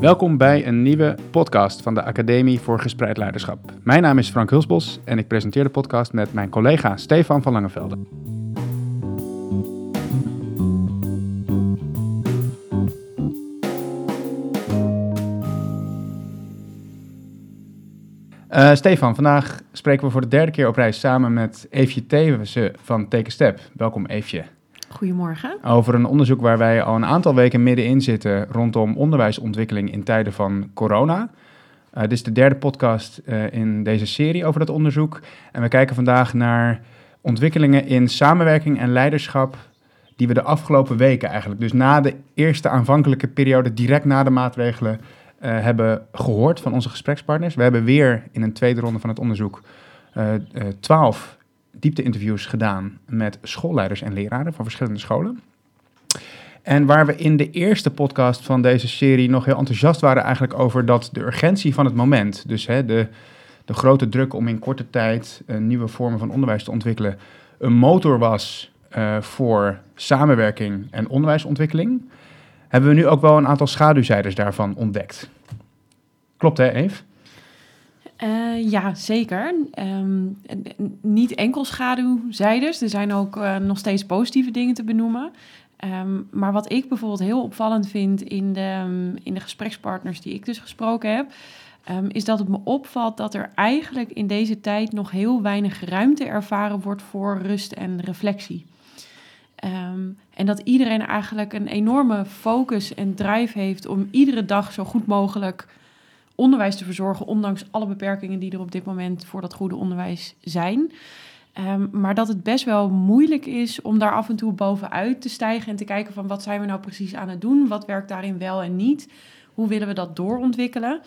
Welkom bij een nieuwe podcast van de Academie voor Gespreid Leiderschap. Mijn naam is Frank Hulsbos en ik presenteer de podcast met mijn collega Stefan van Langevelde. Uh, Stefan, vandaag spreken we voor de derde keer op reis samen met Eefje Thewissen van Take Step. Welkom Eefje. Goedemorgen. Over een onderzoek waar wij al een aantal weken middenin zitten rondom onderwijsontwikkeling in tijden van corona. Uh, dit is de derde podcast uh, in deze serie over dat onderzoek. En we kijken vandaag naar ontwikkelingen in samenwerking en leiderschap die we de afgelopen weken eigenlijk, dus na de eerste aanvankelijke periode, direct na de maatregelen, uh, hebben gehoord van onze gesprekspartners. We hebben weer in een tweede ronde van het onderzoek twaalf diepte-interviews gedaan met schoolleiders en leraren van verschillende scholen. En waar we in de eerste podcast van deze serie nog heel enthousiast waren eigenlijk over dat de urgentie van het moment, dus hè, de, de grote druk om in korte tijd nieuwe vormen van onderwijs te ontwikkelen, een motor was uh, voor samenwerking en onderwijsontwikkeling, hebben we nu ook wel een aantal schaduwzijders daarvan ontdekt. Klopt hè, Eve? Uh, ja, zeker. Um, niet enkel schaduwzijders. Er zijn ook uh, nog steeds positieve dingen te benoemen. Um, maar wat ik bijvoorbeeld heel opvallend vind in de, um, in de gesprekspartners die ik dus gesproken heb, is dat het me opvalt dat er eigenlijk in deze tijd nog heel weinig ruimte ervaren wordt voor rust en reflectie. en dat iedereen eigenlijk een enorme focus en drive heeft om iedere dag zo goed mogelijk onderwijs te verzorgen, ondanks alle beperkingen die er op dit moment voor dat goede onderwijs zijn. Um, maar dat het best wel moeilijk is om daar af en toe bovenuit te stijgen en te kijken van wat zijn we nou precies aan het doen, wat werkt daarin wel en niet, hoe willen we dat doorontwikkelen.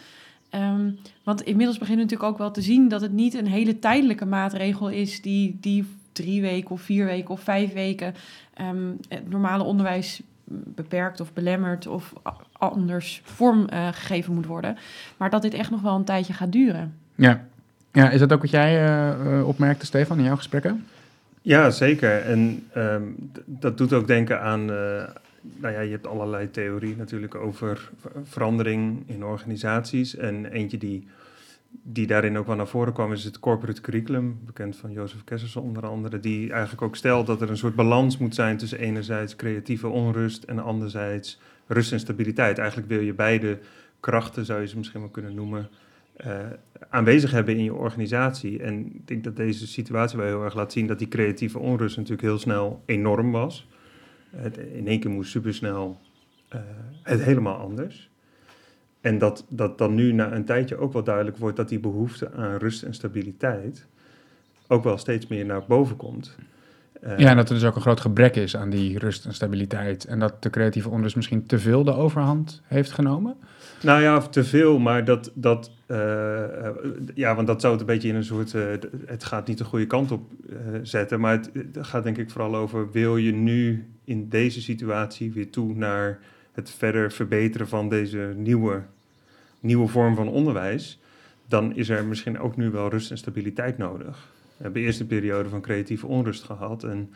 Um, want inmiddels beginnen we natuurlijk ook wel te zien dat het niet een hele tijdelijke maatregel is die, die drie weken of vier weken of vijf weken um, het normale onderwijs beperkt of belemmerd of anders vormgegeven uh, gegeven moet worden. Maar dat dit echt nog wel een tijdje gaat duren. Ja, ja is dat ook wat jij uh, opmerkte, Stefan, in jouw gesprekken? Ja, zeker. En um, dat doet ook denken aan. Uh, nou ja, je hebt allerlei theorieën natuurlijk over verandering in organisaties. En eentje die die daarin ook wel naar voren kwam, is het corporate curriculum, bekend van Jozef Kessers onder andere, die eigenlijk ook stelt dat er een soort balans moet zijn tussen enerzijds creatieve onrust en anderzijds rust en stabiliteit. Eigenlijk wil je beide krachten, zou je ze misschien wel kunnen noemen, uh, aanwezig hebben in je organisatie. En ik denk dat deze situatie wel heel erg laat zien dat die creatieve onrust natuurlijk heel snel enorm was. Het, in één keer moest supersnel uh, het helemaal anders. En dat, dat dan nu na een tijdje ook wel duidelijk wordt dat die behoefte aan rust en stabiliteit ook wel steeds meer naar boven komt. Uh, ja, en dat er dus ook een groot gebrek is aan die rust en stabiliteit. En dat de creatieve onrust misschien te veel de overhand heeft genomen? Nou ja, te veel, maar dat, dat uh, ja, want dat zou het een beetje in een soort, uh, het gaat niet de goede kant op zetten, maar het, het, gaat denk ik vooral over, wil je nu in deze situatie weer toe naar het verder verbeteren van deze nieuwe, nieuwe vorm van onderwijs, dan is er misschien ook nu wel rust en stabiliteit nodig. We hebben eerst een periode van creatieve onrust gehad en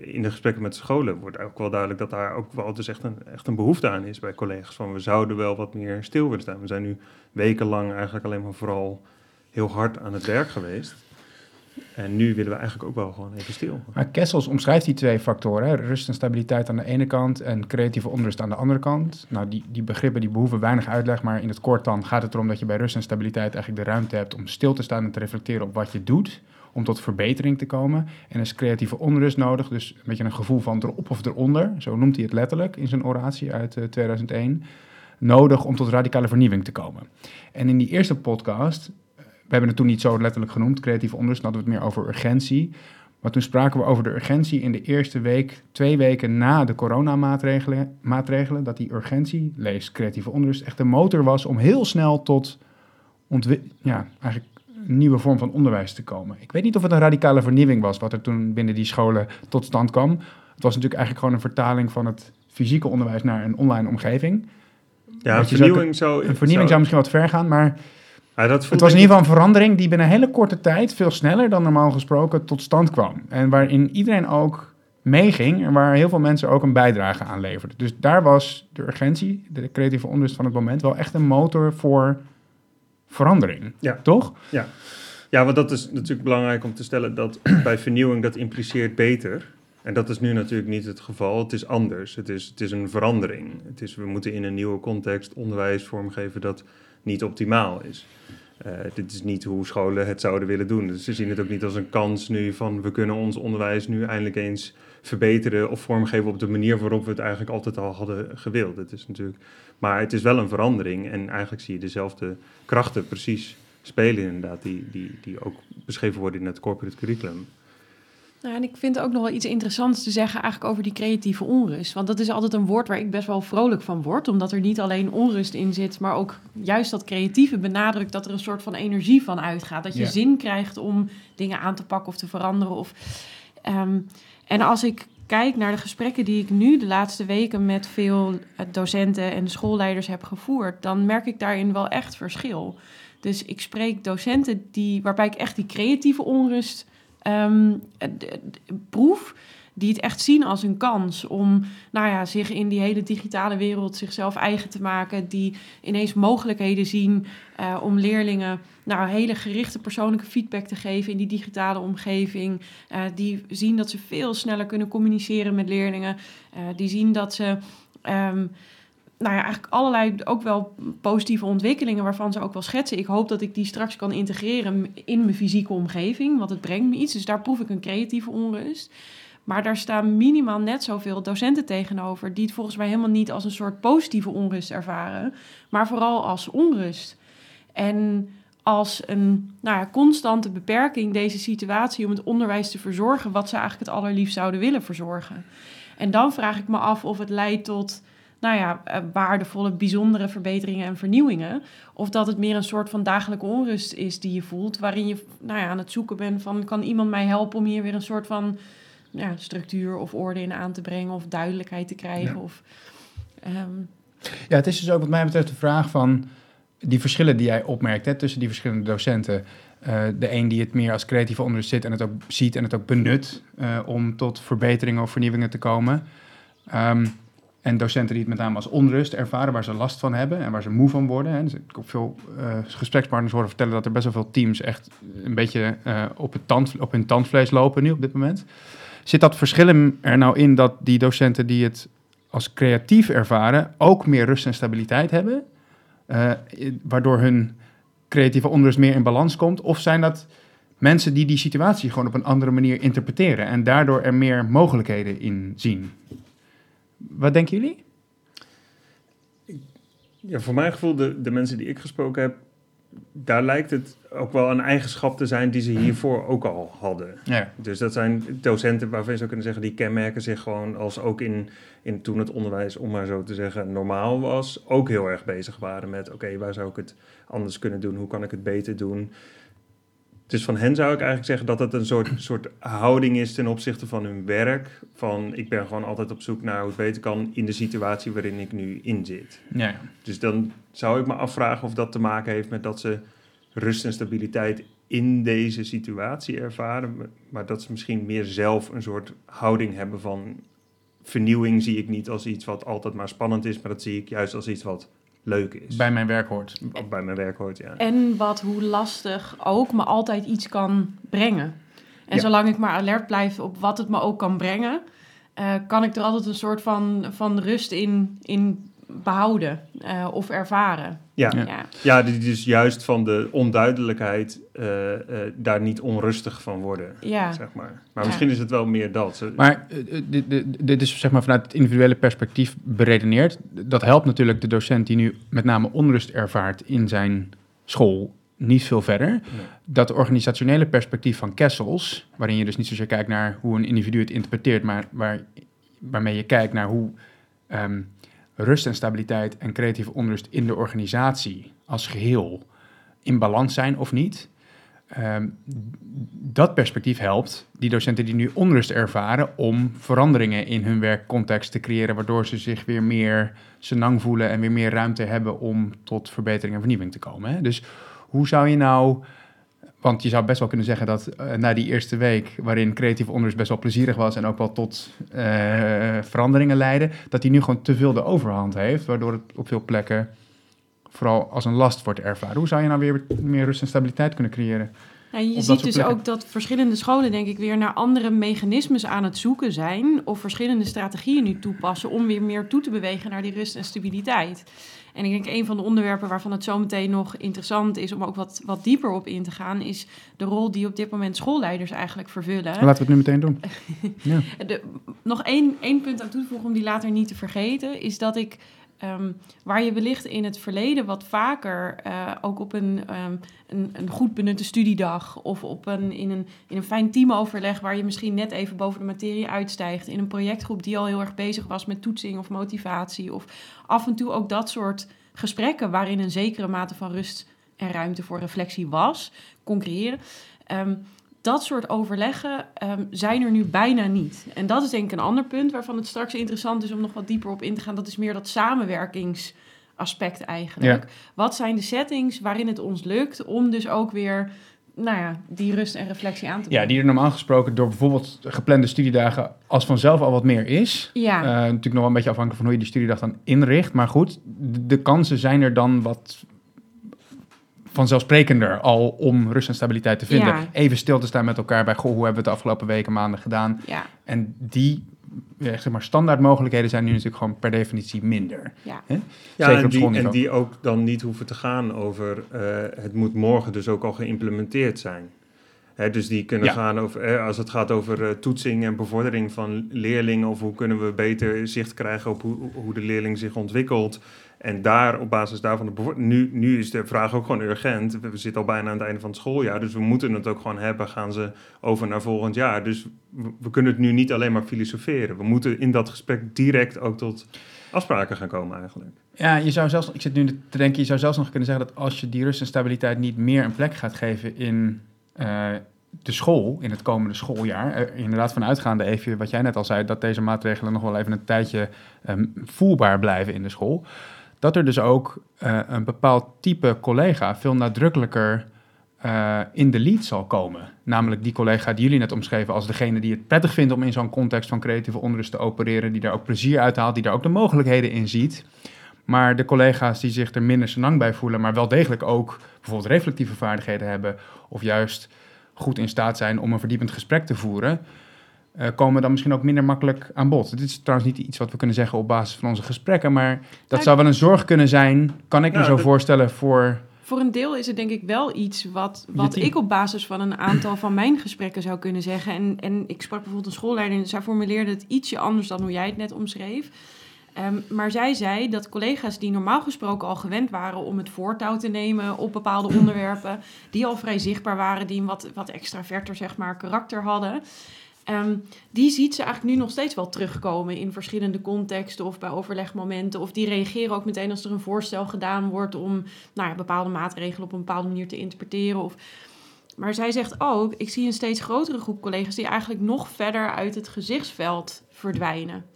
in de gesprekken met scholen wordt ook wel duidelijk dat daar ook wel dus echt een, echt een behoefte aan is bij collega's. Van we zouden wel wat meer stil willen staan. We zijn nu wekenlang eigenlijk alleen maar vooral heel hard aan het werk geweest. En nu willen we eigenlijk ook wel gewoon even stil. Maar Kessels omschrijft die twee factoren, rust en stabiliteit aan de ene kant en creatieve onrust aan de andere kant. Nou, die, die begrippen die behoeven weinig uitleg, maar in het kort dan gaat het erom dat je bij rust en stabiliteit eigenlijk de ruimte hebt om stil te staan en te reflecteren op wat je doet, om tot verbetering te komen. En is creatieve onrust nodig, dus een beetje een gevoel van erop of eronder, zo noemt hij het letterlijk in zijn oratie uit uh, 2001, nodig om tot radicale vernieuwing te komen. En in die eerste podcast hebben het toen niet zo letterlijk genoemd, creatieve onrust, dan hadden we het meer over urgentie. Maar toen spraken we over de urgentie in de eerste week, twee weken na de coronamaatregelen, maatregelen, dat die urgentie, lees creatieve onrust, echt de motor was om heel snel tot ja, eigenlijk een nieuwe vorm van onderwijs te komen. Ik weet niet of het een radicale vernieuwing was, wat er toen binnen die scholen tot stand kwam. Het was natuurlijk eigenlijk gewoon een vertaling van het fysieke onderwijs naar een online omgeving. Ja, een vernieuwing zou... Een vernieuwing zou misschien wat ver gaan, maar ja, dat het was in ieder geval een verandering die binnen een hele korte tijd, veel sneller dan normaal gesproken, tot stand kwam. En waarin iedereen ook meeging en waar heel veel mensen ook een bijdrage aan leverden. Dus daar was de urgentie, de creatieve onrust van het moment, wel echt een motor voor verandering. Ja. Toch? Ja. ja, want dat is natuurlijk belangrijk om te stellen dat bij vernieuwing dat impliceert beter. En dat is nu natuurlijk niet het geval. Het is anders. Het is, het is een verandering. Het is, we moeten in een nieuwe context onderwijs vormgeven dat niet optimaal is. Uh, dit is niet hoe scholen het zouden willen doen. Dus ze zien het ook niet als een kans nu van we kunnen ons onderwijs nu eindelijk eens verbeteren of vormgeven op de manier waarop we het eigenlijk altijd al hadden gewild. Het is natuurlijk, maar het is wel een verandering en eigenlijk zie je dezelfde krachten precies spelen inderdaad, die, die, die ook beschreven worden in het corporate curriculum. Nou, en ik vind ook nog wel iets interessants te zeggen eigenlijk over die creatieve onrust. Want dat is altijd een woord waar ik best wel vrolijk van word. Omdat er niet alleen onrust in zit, maar ook juist dat creatieve benadrukt dat er een soort van energie van uitgaat. Dat je zin krijgt om dingen aan te pakken of te veranderen. Of, um, en als ik kijk naar de gesprekken die ik nu de laatste weken met veel docenten en schoolleiders heb gevoerd, dan merk ik daarin wel echt verschil. Dus ik spreek docenten die, waarbij ik echt die creatieve onrust um, proef, die het echt zien als een kans om nou ja, zich in die hele digitale wereld zichzelf eigen te maken, die ineens mogelijkheden zien uh, om leerlingen nou, hele gerichte persoonlijke feedback te geven in die digitale omgeving, uh, die zien dat ze veel sneller kunnen communiceren met leerlingen, uh, die zien dat ze um, nou ja, eigenlijk allerlei ook wel positieve ontwikkelingen waarvan ze ook wel schetsen. Ik hoop dat ik die straks kan integreren in mijn fysieke omgeving, want het brengt me iets. Dus daar proef ik een creatieve onrust. Maar daar staan minimaal net zoveel docenten tegenover, die het volgens mij helemaal niet als een soort positieve onrust ervaren, maar vooral als onrust. En als een nou ja, constante beperking deze situatie om het onderwijs te verzorgen, wat ze eigenlijk het allerliefst zouden willen verzorgen. En dan vraag ik me af of het leidt tot nou ja, eh, waardevolle, bijzondere verbeteringen en vernieuwingen. Of dat het meer een soort van dagelijke onrust is die je voelt, waarin je nou ja, aan het zoeken bent van kan iemand mij helpen om hier weer een soort van ja, structuur of orde in aan te brengen of duidelijkheid te krijgen. Ja. Of, um... ja, het is dus ook wat mij betreft de vraag van die verschillen die jij opmerkt hè, tussen die verschillende docenten. Uh, de een die het meer als creatieve onrust zit en het ook ziet en het ook benut uh, om tot verbeteringen of vernieuwingen te komen. Um, en docenten die het met name als onrust ervaren, waar ze last van hebben en waar ze moe van worden. Hè. Dus ik heb veel uh, gesprekspartners horen vertellen dat er best wel veel teams echt een beetje uh, op, het tand, op hun tandvlees lopen nu op dit moment. Zit dat verschil er nou in dat die docenten die het als creatief ervaren ook meer rust en stabiliteit hebben, uh, waardoor hun creatieve onrust meer in balans komt? Of zijn dat mensen die die situatie gewoon op een andere manier interpreteren en daardoor er meer mogelijkheden in zien? Wat denken jullie? Ja, voor mijn gevoel, de, de mensen die ik gesproken heb, daar lijkt het ook wel een eigenschap te zijn die ze hiervoor ook al hadden. Ja. Dus dat zijn docenten waarvan je zou kunnen zeggen, die kenmerken zich gewoon als ook in, in toen het onderwijs, om maar zo te zeggen, normaal was, ook heel erg bezig waren met, oké, waar zou ik het anders kunnen doen? Hoe kan ik het beter doen? Dus van hen zou ik eigenlijk zeggen dat het een soort, soort houding is ten opzichte van hun werk. Van ik ben gewoon altijd op zoek naar hoe het beter kan in de situatie waarin ik nu in zit. Ja. Dus dan zou ik me afvragen of dat te maken heeft met dat ze rust en stabiliteit in deze situatie ervaren. Maar dat ze misschien meer zelf een soort houding hebben van vernieuwing zie ik niet als iets wat altijd maar spannend is. Maar dat zie ik juist als iets wat leuk is. Bij mijn werk hoort. Of bij mijn werk hoort, ja. En wat hoe lastig ook me altijd iets kan brengen. En zolang ik maar alert blijf op wat het me ook kan brengen, uh, kan ik er altijd een soort van, van rust in, in behouden uh, of ervaren. Ja, ja. ja dus juist van de onduidelijkheid uh, uh, daar niet onrustig van worden, ja. zeg maar. Maar misschien is het wel meer dat. Maar dit, dit is zeg maar vanuit het individuele perspectief beredeneerd. Dat helpt natuurlijk de docent die nu met name onrust ervaart in zijn school niet veel verder. Dat organisationele perspectief van Kessels, waarin je dus niet zozeer kijkt naar hoe een individu het interpreteert, maar waar, waarmee je kijkt naar hoe um, rust en stabiliteit en creatieve onrust in de organisatie als geheel in balans zijn of niet. Um, dat perspectief helpt die docenten die nu onrust ervaren om veranderingen in hun werkcontext te creëren, waardoor ze zich weer meer senang voelen en weer meer ruimte hebben om tot verbetering en vernieuwing te komen. Hè? Dus hoe zou je nou, want je zou best wel kunnen zeggen dat uh, na die eerste week, waarin creatief onderwijs best wel plezierig was en ook wel tot uh, veranderingen leidde, dat hij nu gewoon te veel de overhand heeft, waardoor het op veel plekken vooral als een last wordt ervaren. Hoe zou je nou weer meer rust en stabiliteit kunnen creëren? Ja, je ziet dus ook dat verschillende scholen, denk ik, weer naar andere mechanismes aan het zoeken zijn. Of verschillende strategieën nu toepassen om weer meer toe te bewegen naar die rust en stabiliteit. En ik denk een van de onderwerpen waarvan het zometeen nog interessant is om ook wat, wat dieper op in te gaan, is de rol die op dit moment schoolleiders eigenlijk vervullen. Laten we het nu meteen doen. ja. de, nog één, één punt aan toe te voegen om die later niet te vergeten, is dat ik Um, waar je wellicht in het verleden wat vaker uh, ook op een, um, een, een, goed benutte studiedag of op een, in, een, in een fijn teamoverleg waar je misschien net even boven de materie uitstijgt, in een projectgroep die al heel erg bezig was met toetsing of motivatie of af en toe ook dat soort gesprekken waarin een zekere mate van rust en ruimte voor reflectie was, concreëren. Um, dat soort overleggen um, zijn er nu bijna niet. En dat is denk ik een ander punt waarvan het straks interessant is om nog wat dieper op in te gaan. Dat is meer dat samenwerkingsaspect eigenlijk. Wat zijn de settings waarin het ons lukt om dus ook weer nou ja, die rust en reflectie aan te brengen. Ja, die er normaal gesproken door bijvoorbeeld geplande studiedagen als vanzelf al wat meer is. Ja. Uh, natuurlijk nog wel een beetje afhankelijk van hoe je die studiedag dan inricht. Maar goed, de kansen zijn er dan wat vanzelfsprekender al om rust en stabiliteit te vinden. Even stil te staan met elkaar bij, goh, hoe hebben we het de afgelopen weken, maanden gedaan? Ja. En die ja, zeg maar, standaard mogelijkheden zijn nu natuurlijk gewoon per definitie minder. Ja, Hè? ja Zeker en, op die, en die ook dan niet hoeven te gaan over uh, het moet morgen dus ook al geïmplementeerd zijn. Hè, dus die kunnen gaan over, als het gaat over uh, toetsing en bevordering van leerlingen, of hoe kunnen we beter zicht krijgen op hoe, hoe de leerling zich ontwikkelt. En daar, op basis daarvan, de nu, nu is de vraag ook gewoon urgent. We, zitten al bijna aan het einde van het schooljaar, dus we moeten het ook gewoon hebben. Gaan ze over naar volgend jaar? Dus we, kunnen het nu niet alleen maar filosoferen. We moeten in dat gesprek direct ook tot afspraken gaan komen eigenlijk. Ja, je zou zelfs, ik zit nu te denken, je zou zelfs nog kunnen zeggen dat als je die rust en stabiliteit niet meer een plek gaat geven in uh, de school, in het komende schooljaar, er inderdaad vanuitgaande even wat jij net al zei, dat deze maatregelen nog wel even een tijdje um, voelbaar blijven in de school dat er dus ook uh, een bepaald type collega veel nadrukkelijker uh, in de lead zal komen. Namelijk die collega die jullie net omschreven als degene die het prettig vindt om in zo'n context van creatieve onrust te opereren, die daar ook plezier uit haalt, die daar ook de mogelijkheden in ziet. Maar de collega's die zich er minder senang bij voelen, maar wel degelijk ook bijvoorbeeld reflectieve vaardigheden hebben, of juist goed in staat zijn om een verdiepend gesprek te voeren, uh, komen dan misschien ook minder makkelijk aan bod. Dit is trouwens niet iets wat we kunnen zeggen op basis van onze gesprekken, maar dat zou wel een zorg kunnen zijn, kan ik me zo voorstellen, voor... Voor een deel is het denk ik wel iets wat, wat ik op basis van een aantal van mijn gesprekken zou kunnen zeggen. En, en ik sprak bijvoorbeeld een schoolleider en zij formuleerde het ietsje anders dan hoe jij het net omschreef. Um, maar zij zei dat collega's die normaal gesproken al gewend waren om het voortouw te nemen op bepaalde onderwerpen, die al vrij zichtbaar waren, die een wat, wat extraverter zeg maar, karakter hadden, Um, die ziet ze eigenlijk nu nog steeds wel terugkomen in verschillende contexten of bij overlegmomenten. Of die reageren ook meteen als er een voorstel gedaan wordt om nou ja, bepaalde maatregelen op een bepaalde manier te interpreteren. Of... Maar zij zegt ook, ik zie een steeds grotere groep collega's die eigenlijk nog verder uit het gezichtsveld verdwijnen.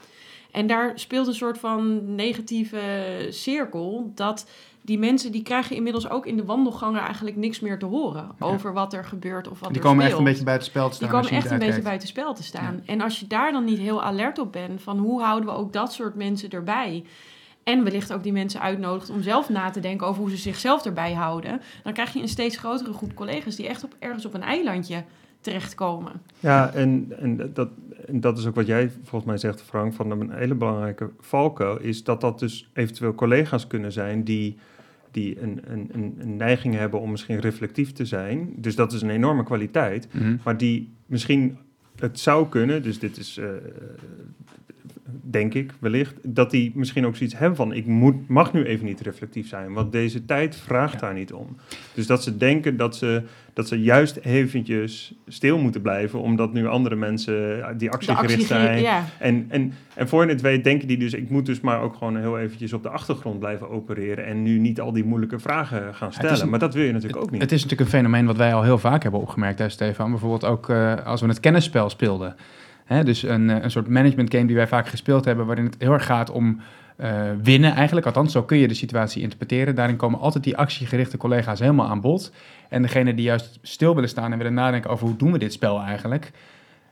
En daar speelt een soort van negatieve cirkel dat die mensen die krijgen inmiddels ook in de wandelgangen eigenlijk niks meer te horen over wat er gebeurt of wat die er komen echt een beetje buiten spel te staan. Die komen echt een beetje buiten spel te staan. En als je daar dan niet heel alert op bent van hoe houden we ook dat soort mensen erbij? En wellicht ook die mensen uitnodigt om zelf na te denken over hoe ze zichzelf erbij houden. Dan krijg je een steeds grotere groep collega's die echt op, ergens op een eilandje terechtkomen. Ja, en, en, dat, en dat is ook wat jij volgens mij zegt, Frank, van een hele belangrijke valkuil, is dat dat dus eventueel collega's kunnen zijn die die een, een, een, neiging hebben om misschien reflectief te zijn. Dus dat is een enorme kwaliteit. Mhm. Maar die misschien het zou kunnen, dus dit is uh, denk ik wellicht, dat die misschien ook zoiets hebben van ik moet, mag nu even niet reflectief zijn, want deze tijd vraagt daar niet om. Dus dat ze denken dat ze, dat ze juist eventjes stil moeten blijven, omdat nu andere mensen die actiegericht zijn. Ja. En, en, en voor je het weet denken die dus, ik moet dus maar ook gewoon heel eventjes op de achtergrond blijven opereren en nu niet al die moeilijke vragen gaan stellen. maar dat wil je natuurlijk ook niet. Het is natuurlijk een fenomeen wat wij al heel vaak hebben opgemerkt, hè, Stefan. Bijvoorbeeld ook uh, als we het kennisspel speelden. Hè, dus een, eh, een soort management game die wij vaak gespeeld hebben, waarin het heel erg gaat om eh, winnen eigenlijk. Althans, zo kun je de situatie interpreteren. Daarin komen altijd die actiegerichte collega's helemaal aan bod. En degene die juist stil willen staan en willen nadenken over hoe doen we dit spel eigenlijk,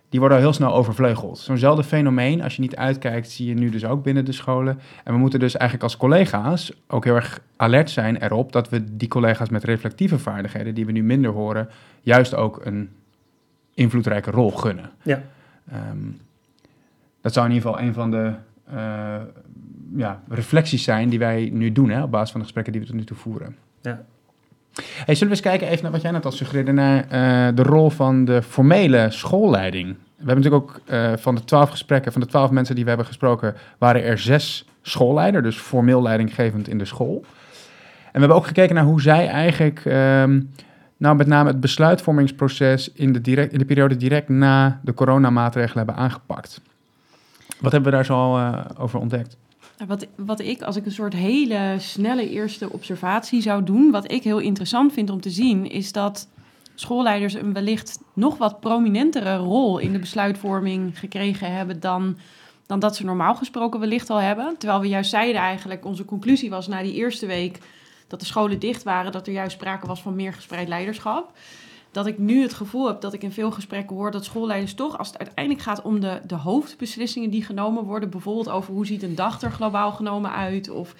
die worden al heel snel overvleugeld. Zo'nzelfde fenomeen, als je niet uitkijkt, zie je nu dus ook binnen de scholen. En we moeten dus eigenlijk als collega's ook heel erg alert zijn erop dat we die collega's met reflectieve vaardigheden, die we nu minder horen, juist ook een invloedrijke rol gunnen. Ja. Ehm, dat zou in ieder geval een van de uh, ja, reflecties zijn die wij nu doen, hè, op basis van de gesprekken die we tot nu toe voeren. Ja. Hey, zullen we eens kijken even naar wat jij net al suggereerde, naar uh, de rol van de formele schoolleiding. We hebben natuurlijk ook uh, van de twaalf gesprekken, van de twaalf mensen die we hebben gesproken, waren er zes schoolleiders, dus formeel leidinggevend in de school. En we hebben ook gekeken naar hoe zij eigenlijk, um, nou met name het besluitvormingsproces in de, direct, in de periode direct na de coronamaatregelen hebben aangepakt. Wat hebben we daar zo uh, over ontdekt? Wat, wat ik, als ik een soort hele snelle eerste observatie zou doen, wat ik heel interessant vind om te zien, is dat schoolleiders een wellicht nog wat prominentere rol in de besluitvorming gekregen hebben dan, dan dat ze normaal gesproken wellicht al hebben. Terwijl we juist zeiden eigenlijk, onze conclusie was na die eerste week dat de scholen dicht waren, dat er juist sprake was van meer gespreid leiderschap dat ik nu het gevoel heb dat ik in veel gesprekken hoor dat schoolleiders toch, als het uiteindelijk gaat om de, de hoofdbeslissingen die genomen worden, bijvoorbeeld over hoe ziet een dag er globaal genomen uit, of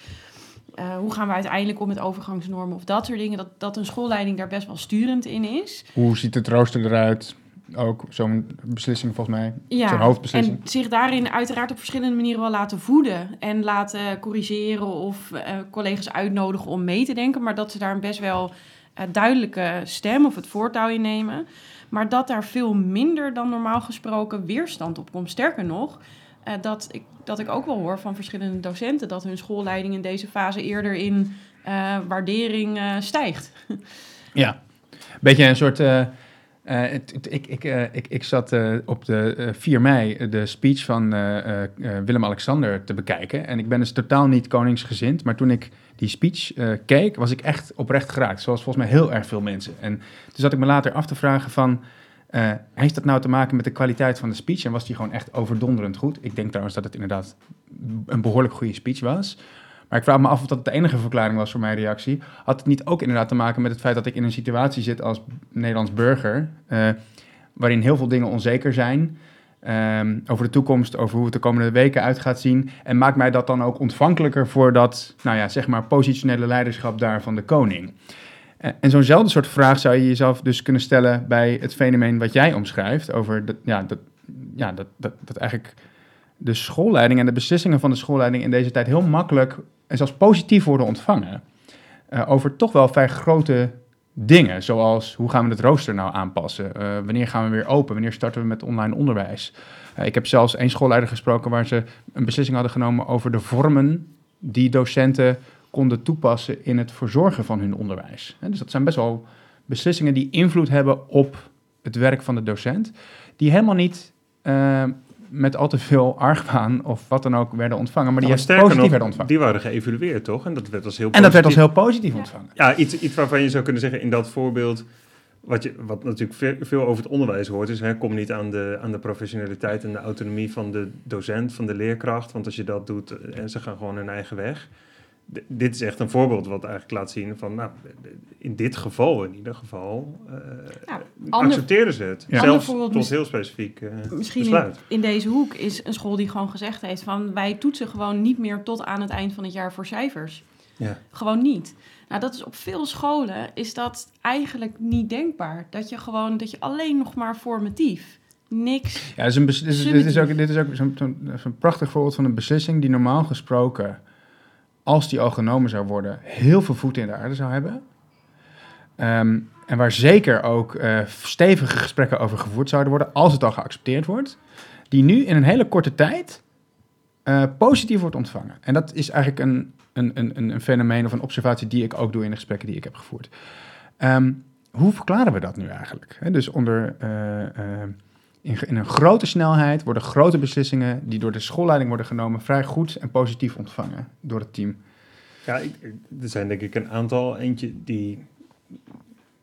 uh, hoe gaan we uiteindelijk om met overgangsnormen of dat soort dingen, dat, dat een schoolleiding daar best wel sturend in is. Hoe ziet het rooster eruit? Ook zo'n beslissing volgens mij, ja, zo'n hoofdbeslissing. En zich daarin uiteraard op verschillende manieren wel laten voeden en laten corrigeren of uh, collega's uitnodigen om mee te denken, maar dat ze daar best wel uh, duidelijke stem of het voortouw innemen. Maar dat daar veel minder dan normaal gesproken weerstand op komt. Sterker nog, uh, dat, ik, dat ik ook wel hoor van verschillende docenten dat hun schoolleiding in deze fase eerder in uh, waardering stijgt. Ja, beetje een soort. Uh, ik, ik, uh, ik, ik zat uh, op de 4 mei de speech van Willem-Alexander te bekijken. En ik ben dus totaal niet koningsgezind. Maar toen ik die speech keek, was ik echt oprecht geraakt. Zoals volgens mij heel erg veel mensen. En toen zat ik me later af te vragen van... heeft dat nou te maken met de kwaliteit van de speech? En was die gewoon echt overdonderend goed? Ik denk trouwens dat het inderdaad een behoorlijk goede speech was. Maar ik vraag me af of dat de enige verklaring was voor mijn reactie. Had het niet ook inderdaad te maken met het feit dat ik in een situatie zit als Nederlands burger, uh, waarin heel veel dingen onzeker zijn. Um, over de toekomst, over hoe het de komende weken uit gaat zien. En maakt mij dat dan ook ontvankelijker voor dat, nou ja, zeg maar, positionele leiderschap daar van de koning. Uh, en zo'nzelfde soort vraag zou je jezelf dus kunnen stellen bij het fenomeen wat jij omschrijft. Over ja, dat, ja, dat, dat, dat eigenlijk de schoolleiding en de beslissingen van de schoolleiding in deze tijd heel makkelijk en zelfs positief worden ontvangen. Uh, over toch wel vrij grote dingen, zoals hoe gaan we het rooster nou aanpassen? Uh, wanneer gaan we weer open? Wanneer starten we met online onderwijs? Uh, ik heb zelfs één schoolleider gesproken waar ze een beslissing hadden genomen over de vormen die docenten konden toepassen in het verzorgen van hun onderwijs. dus dat zijn best wel beslissingen die invloed hebben op het werk van de docent, die helemaal niet met al te veel argwaan of wat dan ook werden ontvangen, maar die positief nog, werden ontvangen. Die waren geëvalueerd, toch? En dat werd als heel positief. En dat werd als heel positief ontvangen. Ja, iets, iets waarvan je zou kunnen zeggen in dat voorbeeld, wat, je, wat natuurlijk veel, veel over het onderwijs hoort, is hè, kom niet aan de, aan de professionaliteit en de autonomie van de docent, van de leerkracht, want als je dat doet, en ze gaan gewoon hun eigen weg dit is echt een voorbeeld wat eigenlijk laat zien van, nou, in dit geval in ieder geval, uh, ja, accepteren ze het. Ja. Zelfs tot heel specifiek uh, Misschien besluit. In, in, deze hoek is een school die gewoon gezegd heeft van, wij toetsen gewoon niet meer tot aan het eind van het jaar voor cijfers. Ja. Gewoon niet. Nou, dat is op veel scholen is dat eigenlijk niet denkbaar. Dat je gewoon, dat je alleen nog maar formatief niks. Ja, is een dit, is, dit is ook, dit is ook zo'n zo prachtig voorbeeld van een beslissing die normaal gesproken als die al genomen zou worden, heel veel voeten in de aarde zou hebben. Um, en waar zeker ook uh, stevige gesprekken over gevoerd zouden worden, als het al geaccepteerd wordt. Die nu in een hele korte tijd uh, positief wordt ontvangen. En dat is eigenlijk een, een, een, een fenomeen of een observatie die ik ook doe in de gesprekken die ik heb gevoerd. Um, hoe verklaren we dat nu eigenlijk? Dus onder. Uh, in, een grote snelheid worden grote beslissingen die door de schoolleiding worden genomen vrij goed en positief ontvangen door het team. Ja, er zijn denk ik een aantal. Eentje die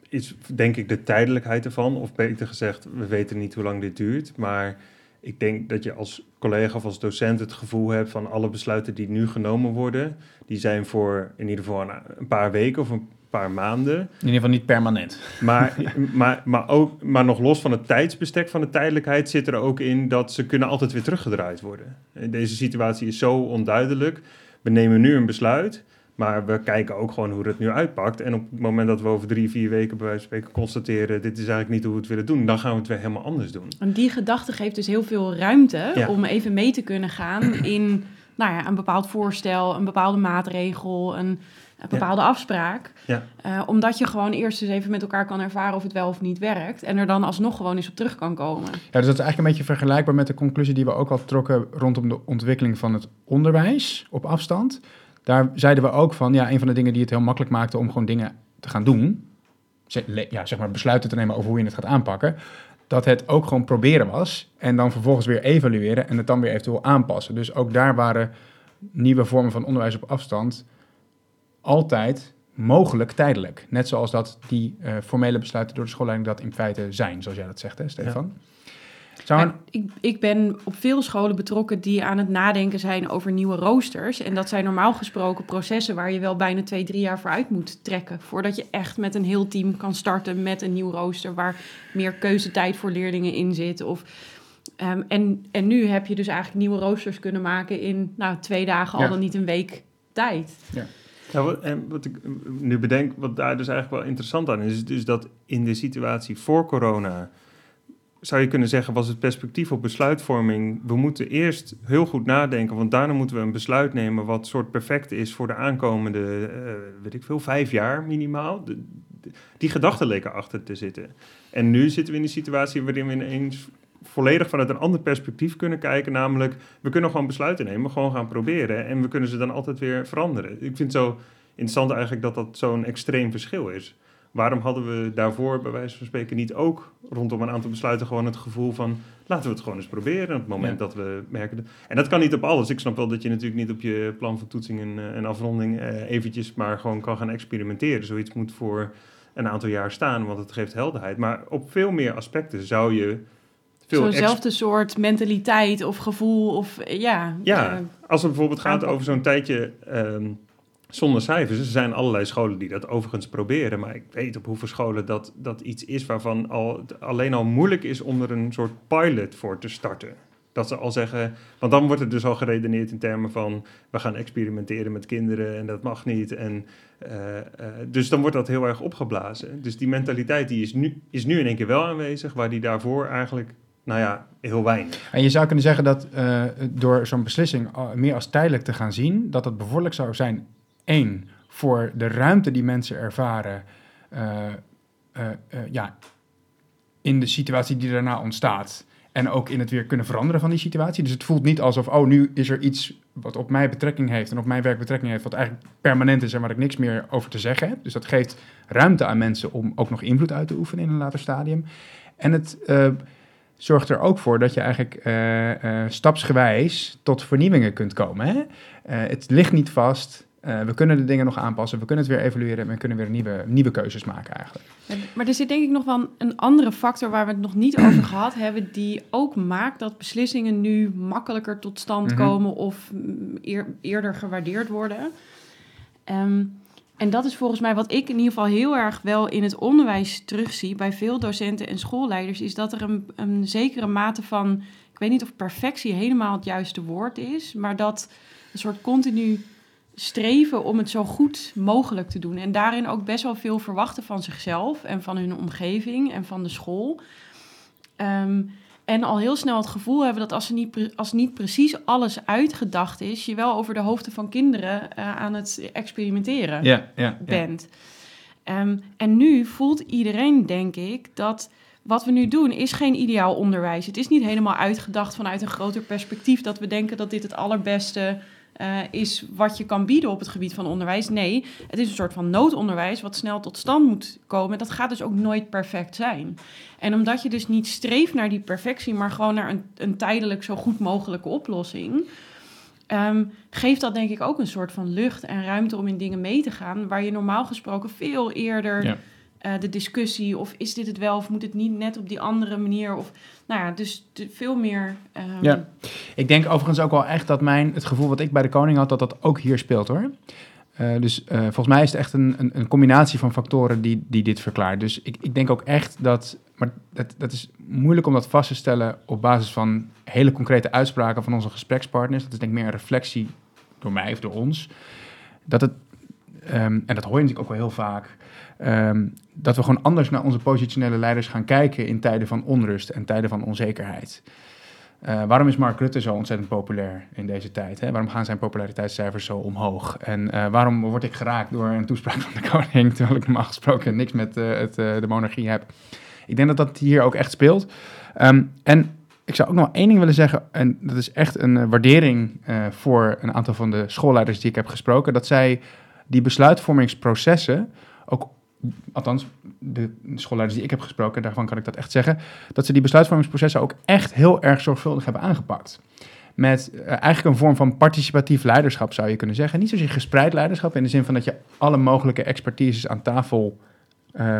is denk ik de tijdelijkheid ervan, of beter gezegd, we weten niet hoe lang dit duurt, maar ik denk dat je als collega of als docent het gevoel hebt van alle besluiten die nu genomen worden, die zijn voor in ieder geval een paar weken of een paar maanden. In ieder geval niet permanent. Maar, maar, maar, ook, maar nog los van het tijdsbestek van de tijdelijkheid zit er ook in dat ze kunnen altijd weer teruggedraaid worden. Deze situatie is zo onduidelijk. We nemen nu een besluit. Maar we kijken ook gewoon hoe het nu uitpakt. En op het moment dat we over drie, vier weken bij wijze van spreken constateren... dit is eigenlijk niet hoe we het willen doen, dan gaan we het weer helemaal anders doen. En die gedachte geeft dus heel veel ruimte om even mee te kunnen gaan in nou ja, een bepaald voorstel, een bepaalde maatregel, een, een bepaalde afspraak. Ja. Uh, omdat je gewoon eerst eens even met elkaar kan ervaren of het wel of niet werkt. En er dan alsnog gewoon eens op terug kan komen. Ja, dus dat is eigenlijk een beetje vergelijkbaar met de conclusie die we ook al trokken rondom de ontwikkeling van het onderwijs op afstand daar zeiden we ook van, ja, een van de dingen die het heel makkelijk maakte om gewoon dingen te gaan doen, ja, zeg maar besluiten te nemen over hoe je het gaat aanpakken, dat het ook gewoon proberen was en dan vervolgens weer evalueren en het dan weer eventueel aanpassen. Dus ook daar waren nieuwe vormen van onderwijs op afstand altijd mogelijk tijdelijk. Net zoals dat die uh, formele besluiten door de schoolleiding dat in feite zijn, zoals jij dat zegt, hè, Stefan? ik, ik ben op veel scholen betrokken die aan het nadenken zijn over nieuwe roosters. En dat zijn normaal gesproken processen waar je wel bijna twee, drie jaar voor uit moet trekken. Voordat je echt met een heel team kan starten met een nieuw rooster waar meer keuzetijd voor leerlingen in zit. Of, um, en, en nu heb je dus eigenlijk nieuwe roosters kunnen maken in nou, twee dagen, al dan niet een week tijd. Ja. Wat, en wat ik nu bedenk, wat daar dus eigenlijk wel interessant aan is, is dat in de situatie voor corona zou je kunnen zeggen, was het perspectief op besluitvorming. We moeten eerst heel goed nadenken, want daarna moeten we een besluit nemen wat soort perfect is voor de aankomende, uh, weet ik veel, vijf jaar minimaal. die gedachten leken achter te zitten. En nu zitten we in een situatie waarin we ineens volledig vanuit een ander perspectief kunnen kijken. Namelijk, we kunnen gewoon besluiten nemen, gewoon gaan proberen. En we kunnen ze dan altijd weer veranderen. Ik vind het zo interessant eigenlijk dat dat zo'n extreem verschil is. Waarom hadden we daarvoor, bij wijze van spreken, niet ook rondom een aantal besluiten gewoon het gevoel van laten we het gewoon eens proberen op het moment dat we merken. En dat kan niet op alles. Ik snap wel dat je natuurlijk niet op je plan van toetsing en, en afronding uh, eventjes maar gewoon kan gaan experimenteren. Zoiets moet voor een aantal jaar staan, want het geeft helderheid. Maar op veel meer aspecten zou je Zo'nzelfde soort mentaliteit of gevoel of ja. Ja, als het bijvoorbeeld gaat over zo'n tijdje ehm, zonder cijfers. Er zijn allerlei scholen die dat overigens proberen, maar ik weet op hoeveel scholen dat, dat iets is waarvan al, alleen al moeilijk is om er een soort pilot voor te starten. Dat ze al zeggen, want dan wordt het dus al geredeneerd in termen van we gaan experimenteren met kinderen en dat mag niet. En, uh, uh, dus dan wordt dat heel erg opgeblazen. Dus die mentaliteit die is, nu, is nu in één keer wel aanwezig, waar die daarvoor eigenlijk nou ja, heel weinig. En je zou kunnen zeggen dat uh, door zo'n beslissing meer als tijdelijk te gaan zien, dat het bevorderlijk zou zijn één, voor de ruimte die mensen ervaren uh, ja, in de situatie die daarna ontstaat. En ook in het weer kunnen veranderen van die situatie. Dus het voelt niet alsof, oh, nu is er iets wat op mij betrekking heeft en op mijn werk betrekking heeft, wat eigenlijk permanent is en waar ik niks meer over te zeggen heb. Dus dat geeft ruimte aan mensen om ook nog invloed uit te oefenen in een later stadium. En het zorgt er ook voor dat je eigenlijk uh, stapsgewijs tot vernieuwingen kunt komen. Hè? het ligt niet vast. We kunnen de dingen nog aanpassen, we kunnen het weer evalueren en we kunnen weer nieuwe, nieuwe keuzes maken eigenlijk. Maar er zit denk ik nog wel een andere factor waar we het nog niet over gehad hebben, die ook maakt dat beslissingen nu makkelijker tot stand mhm. komen of eerder gewaardeerd worden. Ehm, en dat is volgens mij wat ik in ieder geval heel erg wel in het onderwijs terugzie bij veel docenten en schoolleiders, is dat er een, een zekere mate van, ik weet niet of perfectie helemaal het juiste woord is, maar dat een soort continu streven om het zo goed mogelijk te doen. En daarin ook best wel veel verwachten van zichzelf en van hun omgeving en van de school. Ehm, en al heel snel het gevoel hebben dat als, er niet, als niet precies alles uitgedacht is, je wel over de hoofden van kinderen uh, aan het experimenteren ja, ja, bent. Ehm, en nu voelt iedereen, denk ik, dat wat we nu doen is geen ideaal onderwijs. Het is niet helemaal uitgedacht vanuit een groter perspectief dat we denken dat dit het allerbeste uh, is wat je kan bieden op het gebied van onderwijs. Nee, het is een soort van noodonderwijs wat snel tot stand moet komen. Dat gaat dus ook nooit perfect zijn. En omdat je dus niet streeft naar die perfectie, maar gewoon naar een, een tijdelijk zo goed mogelijke oplossing. Um, geeft dat denk ik ook een soort van lucht en ruimte om in dingen mee te gaan, waar je normaal gesproken veel eerder eh, de discussie of is dit het wel of moet het niet net op die andere manier of nou ja, dus veel meer. Ehm, ja, ik denk overigens ook wel echt dat mijn het gevoel wat ik bij de koning had dat dat ook hier speelt hoor. Uh, dus uh, volgens mij is het echt een, een, een, combinatie van factoren die, die dit verklaart. Dus ik, ik denk ook echt dat, maar dat, dat is moeilijk om dat vast te stellen op basis van hele concrete uitspraken van onze gesprekspartners. Dat is denk ik meer een reflectie door mij of door ons. Dat het, um, en dat hoor je natuurlijk ook wel heel vaak, um, dat we gewoon anders naar onze positionele leiders gaan kijken in tijden van onrust en tijden van onzekerheid. Uh, waarom is Mark Rutte zo ontzettend populair in deze tijd? Hè? Waarom gaan zijn populariteitscijfers zo omhoog? En uh, waarom word ik geraakt door een toespraak van de koning, terwijl ik normaal gesproken niks met uh, het, de monarchie heb? Ik denk dat dat hier ook echt speelt. Um, en ik zou ook nog één ding willen zeggen, en dat is echt een waardering voor een aantal van de schoolleiders die ik heb gesproken, dat zij die besluitvormingsprocessen ook althans de schoolleiders die ik heb gesproken, daarvan kan ik dat echt zeggen, dat ze die besluitvormingsprocessen ook echt heel erg zorgvuldig hebben aangepakt. Met uh, eigenlijk een vorm van participatief leiderschap zou je kunnen zeggen. Niet zozeer gespreid leiderschap in de zin van dat je alle mogelijke expertises aan tafel uh,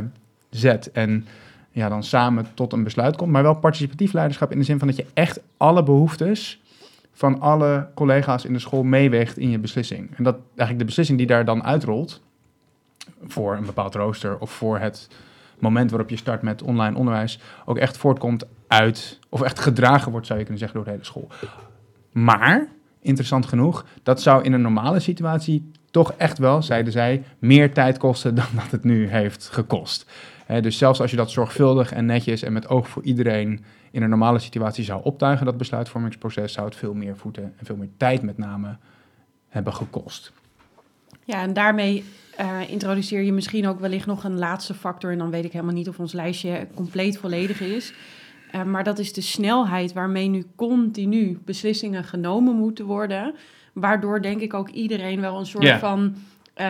zet en ja, dan samen tot een besluit komt, maar wel participatief leiderschap in de zin van dat je echt alle behoeftes van alle collega's in de school meeweegt in je beslissing. En dat eigenlijk de beslissing die daar dan uitrolt, voor een bepaald rooster of voor het moment waarop je start met online onderwijs ook echt voortkomt uit, of echt gedragen wordt, zou je kunnen zeggen, door de hele school. Maar, interessant genoeg, dat zou in een normale situatie toch echt wel, zeiden zij, meer tijd kosten dan dat het nu heeft gekost. dus zelfs als je dat zorgvuldig en netjes en met oog voor iedereen in een normale situatie zou optuigen, dat besluitvormingsproces, zou het veel meer voeten en veel meer tijd met name hebben gekost. Ja, en daarmee uh, introduceer je misschien ook wellicht nog een laatste factor. En dan weet ik helemaal niet of ons lijstje compleet volledig is. Uh, maar dat is de snelheid waarmee nu continu beslissingen genomen moeten worden. Waardoor denk ik ook iedereen wel een soort yeah. van. Uh,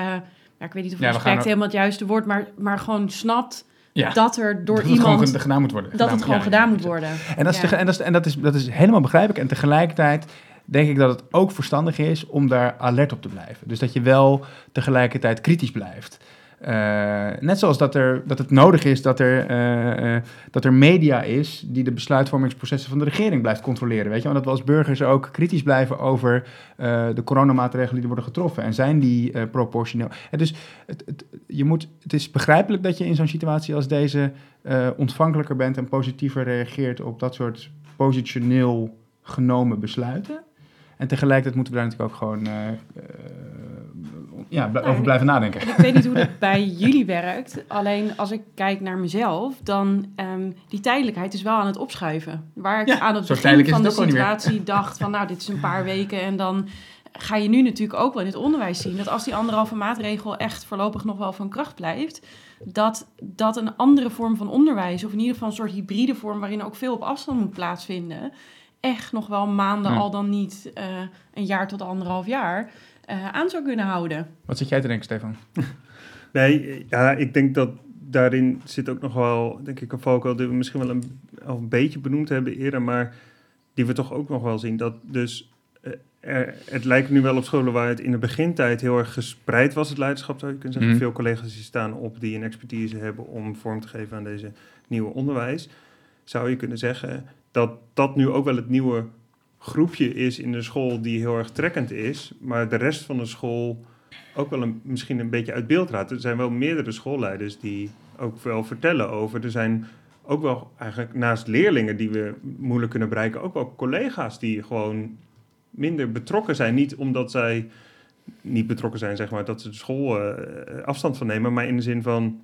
ja, ik weet niet of respect ja, helemaal het juiste woord, maar, maar gewoon snapt. Ja. dat er door dat iemand. Het gedaan moet worden. Dat het gewoon gedaan moet worden. En, dat is, en, dat is, en dat, is, dat is helemaal begrijpelijk. En tegelijkertijd denk ik dat het ook verstandig is om daar alert op te blijven. Dus dat je wel tegelijkertijd kritisch blijft. Uh, net zoals dat, er, dat het nodig is dat er, uh, uh, dat er media is die de besluitvormingsprocessen van de regering blijft controleren. Weet je? Want we als burgers ook kritisch blijven over de coronamaatregelen die worden getroffen. En zijn die proportioneel? En dus het, het, je moet, het is begrijpelijk dat je in zo'n situatie als deze ontvankelijker bent en positiever reageert op dat soort positioneel genomen besluiten. En tegelijkertijd moeten we daar natuurlijk ook gewoon uh, uh, ja, nou, over blijven nadenken. Ik weet niet hoe dat bij jullie werkt. Alleen als ik kijk naar mezelf, dan um, die tijdelijkheid is wel aan het opschuiven. Waar ik ja, aan het begin van de situatie dacht van nou, dit is een paar weken en dan ga je nu natuurlijk ook wel in het onderwijs zien dat als die anderhalve maatregel echt voorlopig nog wel van kracht blijft, dat, dat een andere vorm van onderwijs, of in ieder geval een soort hybride vorm waarin ook veel op afstand moet plaatsvinden, echt nog wel maanden, al dan niet uh, een jaar tot anderhalf jaar, uh, aan zou kunnen houden. Wat zit jij te denken, Stefan? nee, ja, ik denk dat daarin zit ook nog wel, denk ik, een valkuil die we misschien wel een, al een beetje benoemd hebben eerder, maar die we toch ook nog wel zien. Dat dus uh, er, het lijkt nu wel op scholen waar het in de begintijd heel erg gespreid was, het leiderschap zou je kunnen zeggen. Mm. Veel collega's die staan op die een expertise hebben om vorm te geven aan deze nieuwe onderwijs. Zou je kunnen zeggen, dat dat nu ook wel het nieuwe groepje is in de school die heel erg trekkend is, maar de rest van de school ook wel een, misschien een beetje uit beeld raakt. Er zijn wel meerdere schoolleiders die ook wel vertellen over. Er zijn ook wel eigenlijk naast leerlingen die we moeilijk kunnen bereiken, ook wel collega's die gewoon minder betrokken zijn. Niet omdat zij niet betrokken zijn, zeg maar, dat ze de school uh, afstand van nemen, maar in de zin van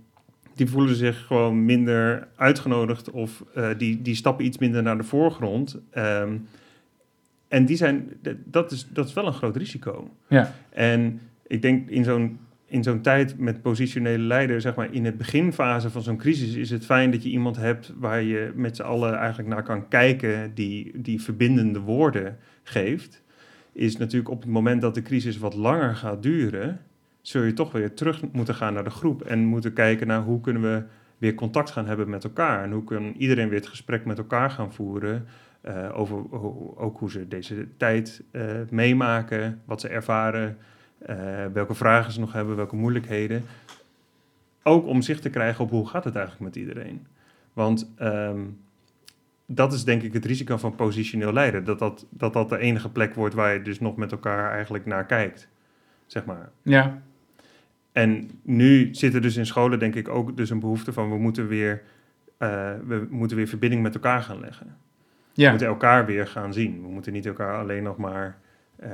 die voelen zich gewoon minder uitgenodigd of uh, die, die stappen iets minder naar de voorgrond. Um, en die zijn, dat is, dat is wel een groot risico. Ja. En ik denk in zo'n in zo'n tijd met positionele leider, zeg maar in het beginfase van zo'n crisis, is het fijn dat je iemand hebt waar je met z'n allen eigenlijk naar kan kijken, die, die verbindende woorden geeft. Is natuurlijk op het moment dat de crisis wat langer gaat duren, zul je toch weer terug moeten gaan naar de groep en moeten kijken naar hoe kunnen we weer contact gaan hebben met elkaar. En hoe kan iedereen weer het gesprek met elkaar gaan voeren uh, over ook hoe ze deze tijd uh, meemaken, wat ze ervaren, uh, welke vragen ze nog hebben, welke moeilijkheden. ook om zicht te krijgen op hoe gaat het eigenlijk met iedereen. Want ehm, dat is denk ik het risico van positioneel leiden. Dat dat, dat dat de enige plek wordt waar je dus nog met elkaar eigenlijk naar kijkt. Zeg maar. Ja. En nu zit er dus in scholen denk ik ook dus een behoefte van we moeten weer, uh, we moeten weer verbinding met elkaar gaan leggen. Ja. We moeten elkaar weer gaan zien. We moeten niet elkaar alleen nog maar uh,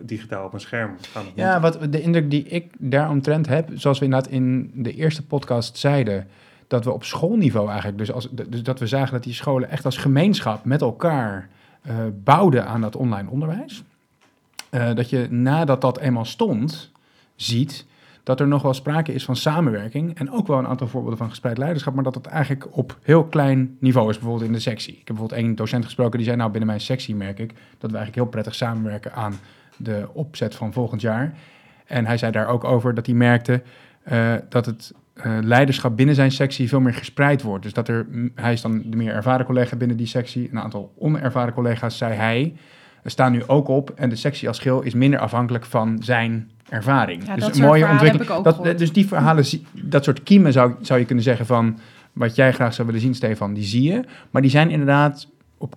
digitaal op een scherm gaan Ja, wat de indruk die ik daaromtrent heb, zoals we inderdaad in de eerste podcast zeiden, dat we op schoolniveau eigenlijk, dus, als, dus dat we zagen dat die scholen echt als gemeenschap met elkaar uh, bouwden aan dat online onderwijs. Uh, dat je nadat dat eenmaal stond, ziet dat er nog wel sprake is van samenwerking en ook wel een aantal voorbeelden van gespreid leiderschap, maar dat het eigenlijk op heel klein niveau is, bijvoorbeeld in de sectie. Ik heb bijvoorbeeld één docent gesproken die zei, nou binnen mijn sectie merk ik dat we eigenlijk heel prettig samenwerken aan de opzet van volgend jaar. En hij zei daar ook over dat hij merkte uh, dat het uh, leiderschap binnen zijn sectie veel meer gespreid wordt. Dus dat er, hij is dan de meer ervaren collega binnen die sectie, een aantal onervaren collega's, zei hij, staan nu ook op en de sectie als geheel is minder afhankelijk van zijn ervaring. Ja, dus dat een mooie ontwikkeling. Dat, dus die verhalen, dat soort kiemen zou, zou je kunnen zeggen van wat jij graag zou willen zien, Stefan, die zie je. Maar die zijn inderdaad op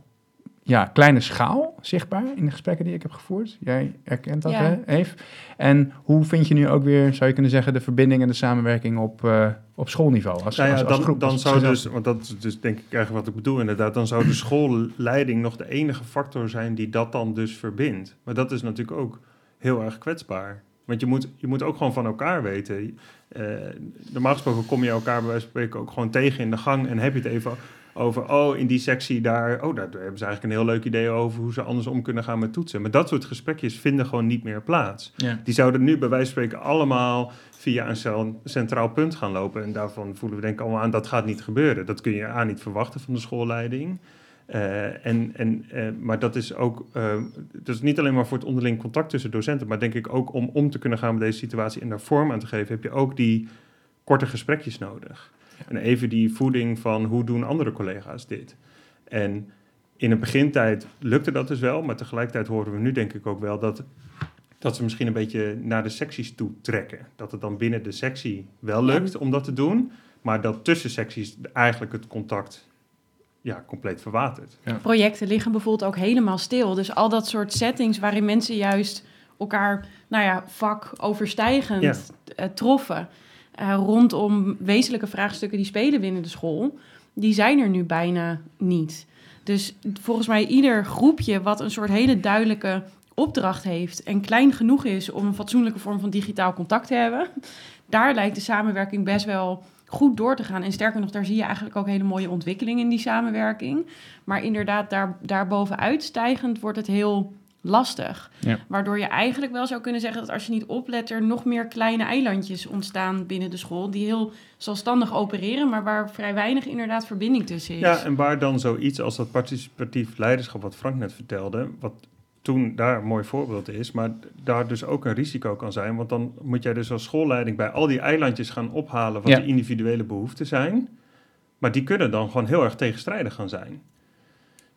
ja, kleine schaal zichtbaar in de gesprekken die ik heb gevoerd. Jij herkent dat, Ja. hè, Eve? En hoe vind je nu ook weer, zou je kunnen zeggen, de verbinding en de samenwerking op, uh, op schoolniveau? Als, nou ja, als, als dan, groep, dan als zou dus, want dat is dus denk ik eigenlijk wat ik bedoel inderdaad, dan zou de schoolleiding nog de enige factor zijn die dat dan dus verbindt. Maar dat is natuurlijk ook heel erg kwetsbaar. Want je moet, je moet ook gewoon van elkaar weten. Uh, normaal gesproken kom je elkaar bij wijze van spreken ook gewoon tegen in de gang en heb je het even over, oh, in die sectie daar, oh, daar hebben ze eigenlijk een heel leuk idee over hoe ze anders om kunnen gaan met toetsen. Maar dat soort gesprekjes vinden gewoon niet meer plaats. Ja. Die zouden nu bij wijze van spreken allemaal via een centraal punt gaan lopen. En daarvan voelen we denk ik allemaal aan, dat gaat niet gebeuren. Dat kun je aan niet verwachten van de schoolleiding. Uh, en, en, uh, maar dat is ook, uh, dat is niet alleen maar voor het onderling contact tussen docenten, maar denk ik ook om om te kunnen gaan met deze situatie en daar vorm aan te geven, heb je ook die korte gesprekjes nodig. En even die voeding van hoe doen andere collega's dit. En in een begintijd lukte dat dus wel, maar tegelijkertijd horen we nu denk ik ook wel dat, dat ze misschien een beetje naar de secties toe trekken. Dat het dan binnen de sectie wel lukt om dat te doen, maar dat tussen secties eigenlijk het contact ja, compleet verwaterd. Ja. Projecten liggen bijvoorbeeld ook helemaal stil. Dus al dat soort settings waarin mensen juist elkaar, nou ja, vak overstijgend ja. uh, troffen. Uh, rondom wezenlijke vraagstukken die spelen binnen de school, die zijn er nu bijna niet. Dus volgens mij ieder groepje wat een soort hele duidelijke opdracht heeft en klein genoeg is om een fatsoenlijke vorm van digitaal contact te hebben, daar lijkt de samenwerking best wel goed door te gaan. En sterker nog, daar zie je eigenlijk ook hele mooie ontwikkeling in die samenwerking. Maar inderdaad, daar, daarbovenuit stijgend wordt het heel lastig. Ja. Waardoor je eigenlijk wel zou kunnen zeggen dat als je niet oplet, er nog meer kleine eilandjes ontstaan binnen de school. Die heel zelfstandig opereren, maar waar vrij weinig inderdaad verbinding tussen is. Ja, en waar dan zoiets als dat participatief leiderschap, wat Frank net vertelde, wat toen daar een mooi voorbeeld is, maar daar dus ook een risico kan zijn. Want dan moet jij dus als schoolleiding bij al die eilandjes gaan ophalen wat Ja. de individuele behoeften zijn. Maar die kunnen dan gewoon heel erg tegenstrijdig gaan zijn.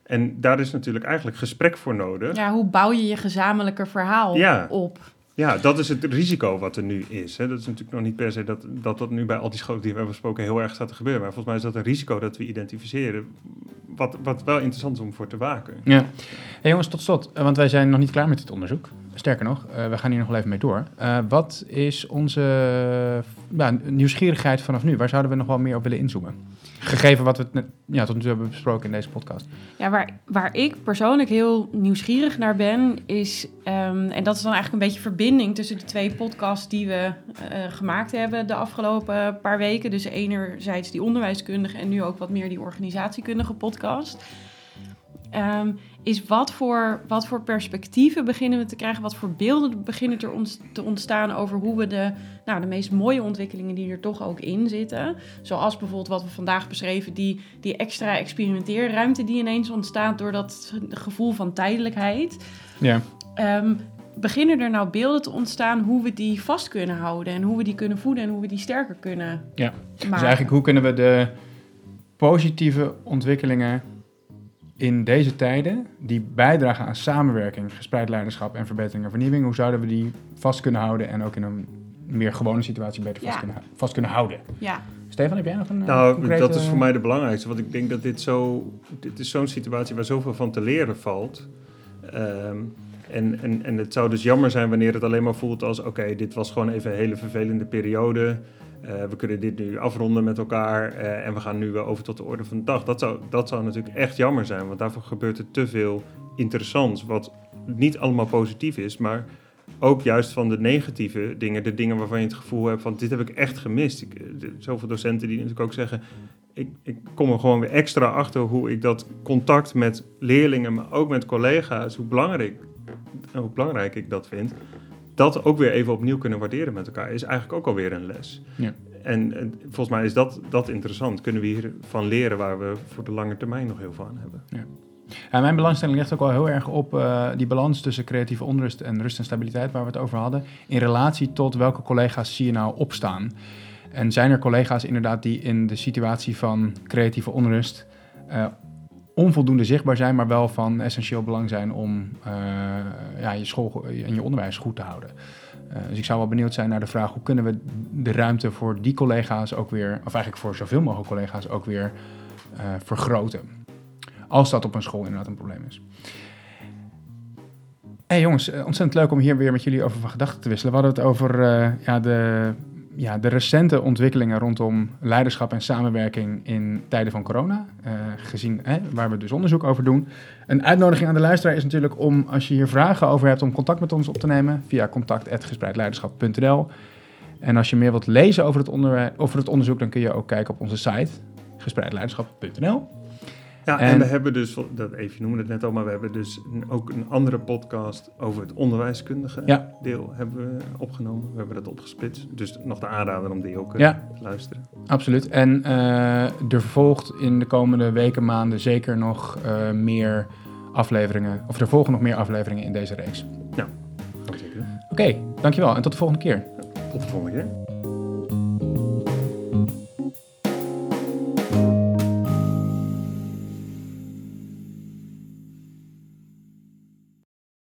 En daar is natuurlijk eigenlijk gesprek voor nodig. Ja, hoe bouw je je gezamenlijke verhaal Ja. op? Ja, dat is het risico wat er nu is. Hè. Dat is natuurlijk nog niet per se dat, dat dat nu bij al die scholen die we hebben besproken heel erg staat te gebeuren. Maar volgens mij is dat een risico dat we identificeren, wat, wat wel interessant is om voor te waken. Ja. Hey jongens, tot slot, eh, want wij zijn nog niet klaar met dit onderzoek. Sterker nog, eh, we gaan hier nog wel even mee door. Eh, wat is onze ja, nieuwsgierigheid vanaf nu? Waar zouden we nog wel meer op willen inzoomen? Gegeven wat we ja, tot nu toe hebben besproken in deze podcast. Ja, waar, waar ik persoonlijk heel nieuwsgierig naar ben, is, ehm, en dat is dan eigenlijk een beetje verbinding tussen de twee podcasts die we eh, gemaakt hebben de afgelopen paar weken. Dus enerzijds die onderwijskundige en nu ook wat meer die organisatiekundige podcast. Ehm, is wat voor, wat voor perspectieven beginnen we te krijgen, wat voor beelden beginnen er ons, te ontstaan over hoe we de, nou, de meest mooie ontwikkelingen die er toch ook in zitten, zoals bijvoorbeeld wat we vandaag beschreven, die, die extra experimenteerruimte die ineens ontstaat door dat gevoel van tijdelijkheid. Ja. Ehm, beginnen er nou beelden te ontstaan hoe we die vast kunnen houden en hoe we die kunnen voeden en hoe we die sterker kunnen Ja. maken? Dus eigenlijk hoe kunnen we de positieve ontwikkelingen in deze tijden, die bijdragen aan samenwerking, gespreid leiderschap en verbetering en vernieuwing, hoe zouden we die vast kunnen houden en ook in een meer gewone situatie beter vast, Ja. kunnen, vast kunnen houden. Ja, Stefan, heb jij nog een eh, Nou, concrete- dat is voor mij de belangrijkste. Want ik denk dat dit zo... Dit is zo'n situatie waar zoveel van te leren valt. Ehm, en, en, en het zou dus jammer zijn wanneer het alleen maar voelt als... Oké, dit was gewoon even een hele vervelende periode. Eh, we kunnen dit nu afronden met elkaar. eh, en we gaan nu weer over tot de orde van de dag. Dat zou, dat zou natuurlijk echt jammer zijn. Want daarvoor gebeurt er te veel interessants. Wat niet allemaal positief is, maar... Ook juist van de negatieve dingen, de dingen waarvan je het gevoel hebt van dit heb ik echt gemist. Ik, eh, zoveel docenten die natuurlijk ook zeggen, ik, ik kom er gewoon weer extra achter hoe ik dat contact met leerlingen, maar ook met collega's, hoe belangrijk, hoe belangrijk ik dat vind. Dat ook weer even opnieuw kunnen waarderen met elkaar is eigenlijk ook alweer een les. Ja. En, en volgens mij is dat, dat interessant. Kunnen we hiervan leren waar we voor de lange termijn nog heel veel aan hebben. Ja, mijn belangstelling ligt ook wel heel erg op eh, die balans tussen creatieve onrust en rust en stabiliteit, waar we het over hadden, in relatie tot welke collega's zie je nou opstaan. En zijn er collega's inderdaad die in de situatie van creatieve onrust eh, onvoldoende zichtbaar zijn, maar wel van essentieel belang zijn om eh, ja, je school en je onderwijs goed te houden. Eh, dus ik zou wel benieuwd zijn naar de vraag hoe kunnen we de ruimte voor die collega's ook weer, of eigenlijk voor zoveel mogelijk collega's ook weer eh, vergroten. Als dat op een school inderdaad een probleem is. Hey jongens, ontzettend leuk om hier weer met jullie over van gedachten te wisselen. We hadden het over ja, de, ja, de recente ontwikkelingen rondom leiderschap en samenwerking in tijden van corona. eh, gezien hè, waar we dus onderzoek over doen. Een uitnodiging aan de luisteraar is natuurlijk om, als je hier vragen over hebt, om contact met ons op te nemen via contact.gespreidleiderschap.nl. En als je meer wilt lezen over het, over het onderzoek, dan kun je ook kijken op onze site gespreidleiderschap.nl. Ja, en, En- we hebben dus, dat even noemde het net al, maar we hebben dus een- ook een andere podcast over het onderwijskundige Ja. deel hebben we opgenomen. We hebben dat opgesplitst. Dus nog de aanrader om die ook eh, Ja. te luisteren. Absoluut. En eh, er volgt in de komende weken, maanden zeker nog eh, meer afleveringen. Of er volgen nog meer afleveringen in deze reeks. Gaan we zeker. Oké, dankjewel en tot de volgende keer. Tot de volgende keer.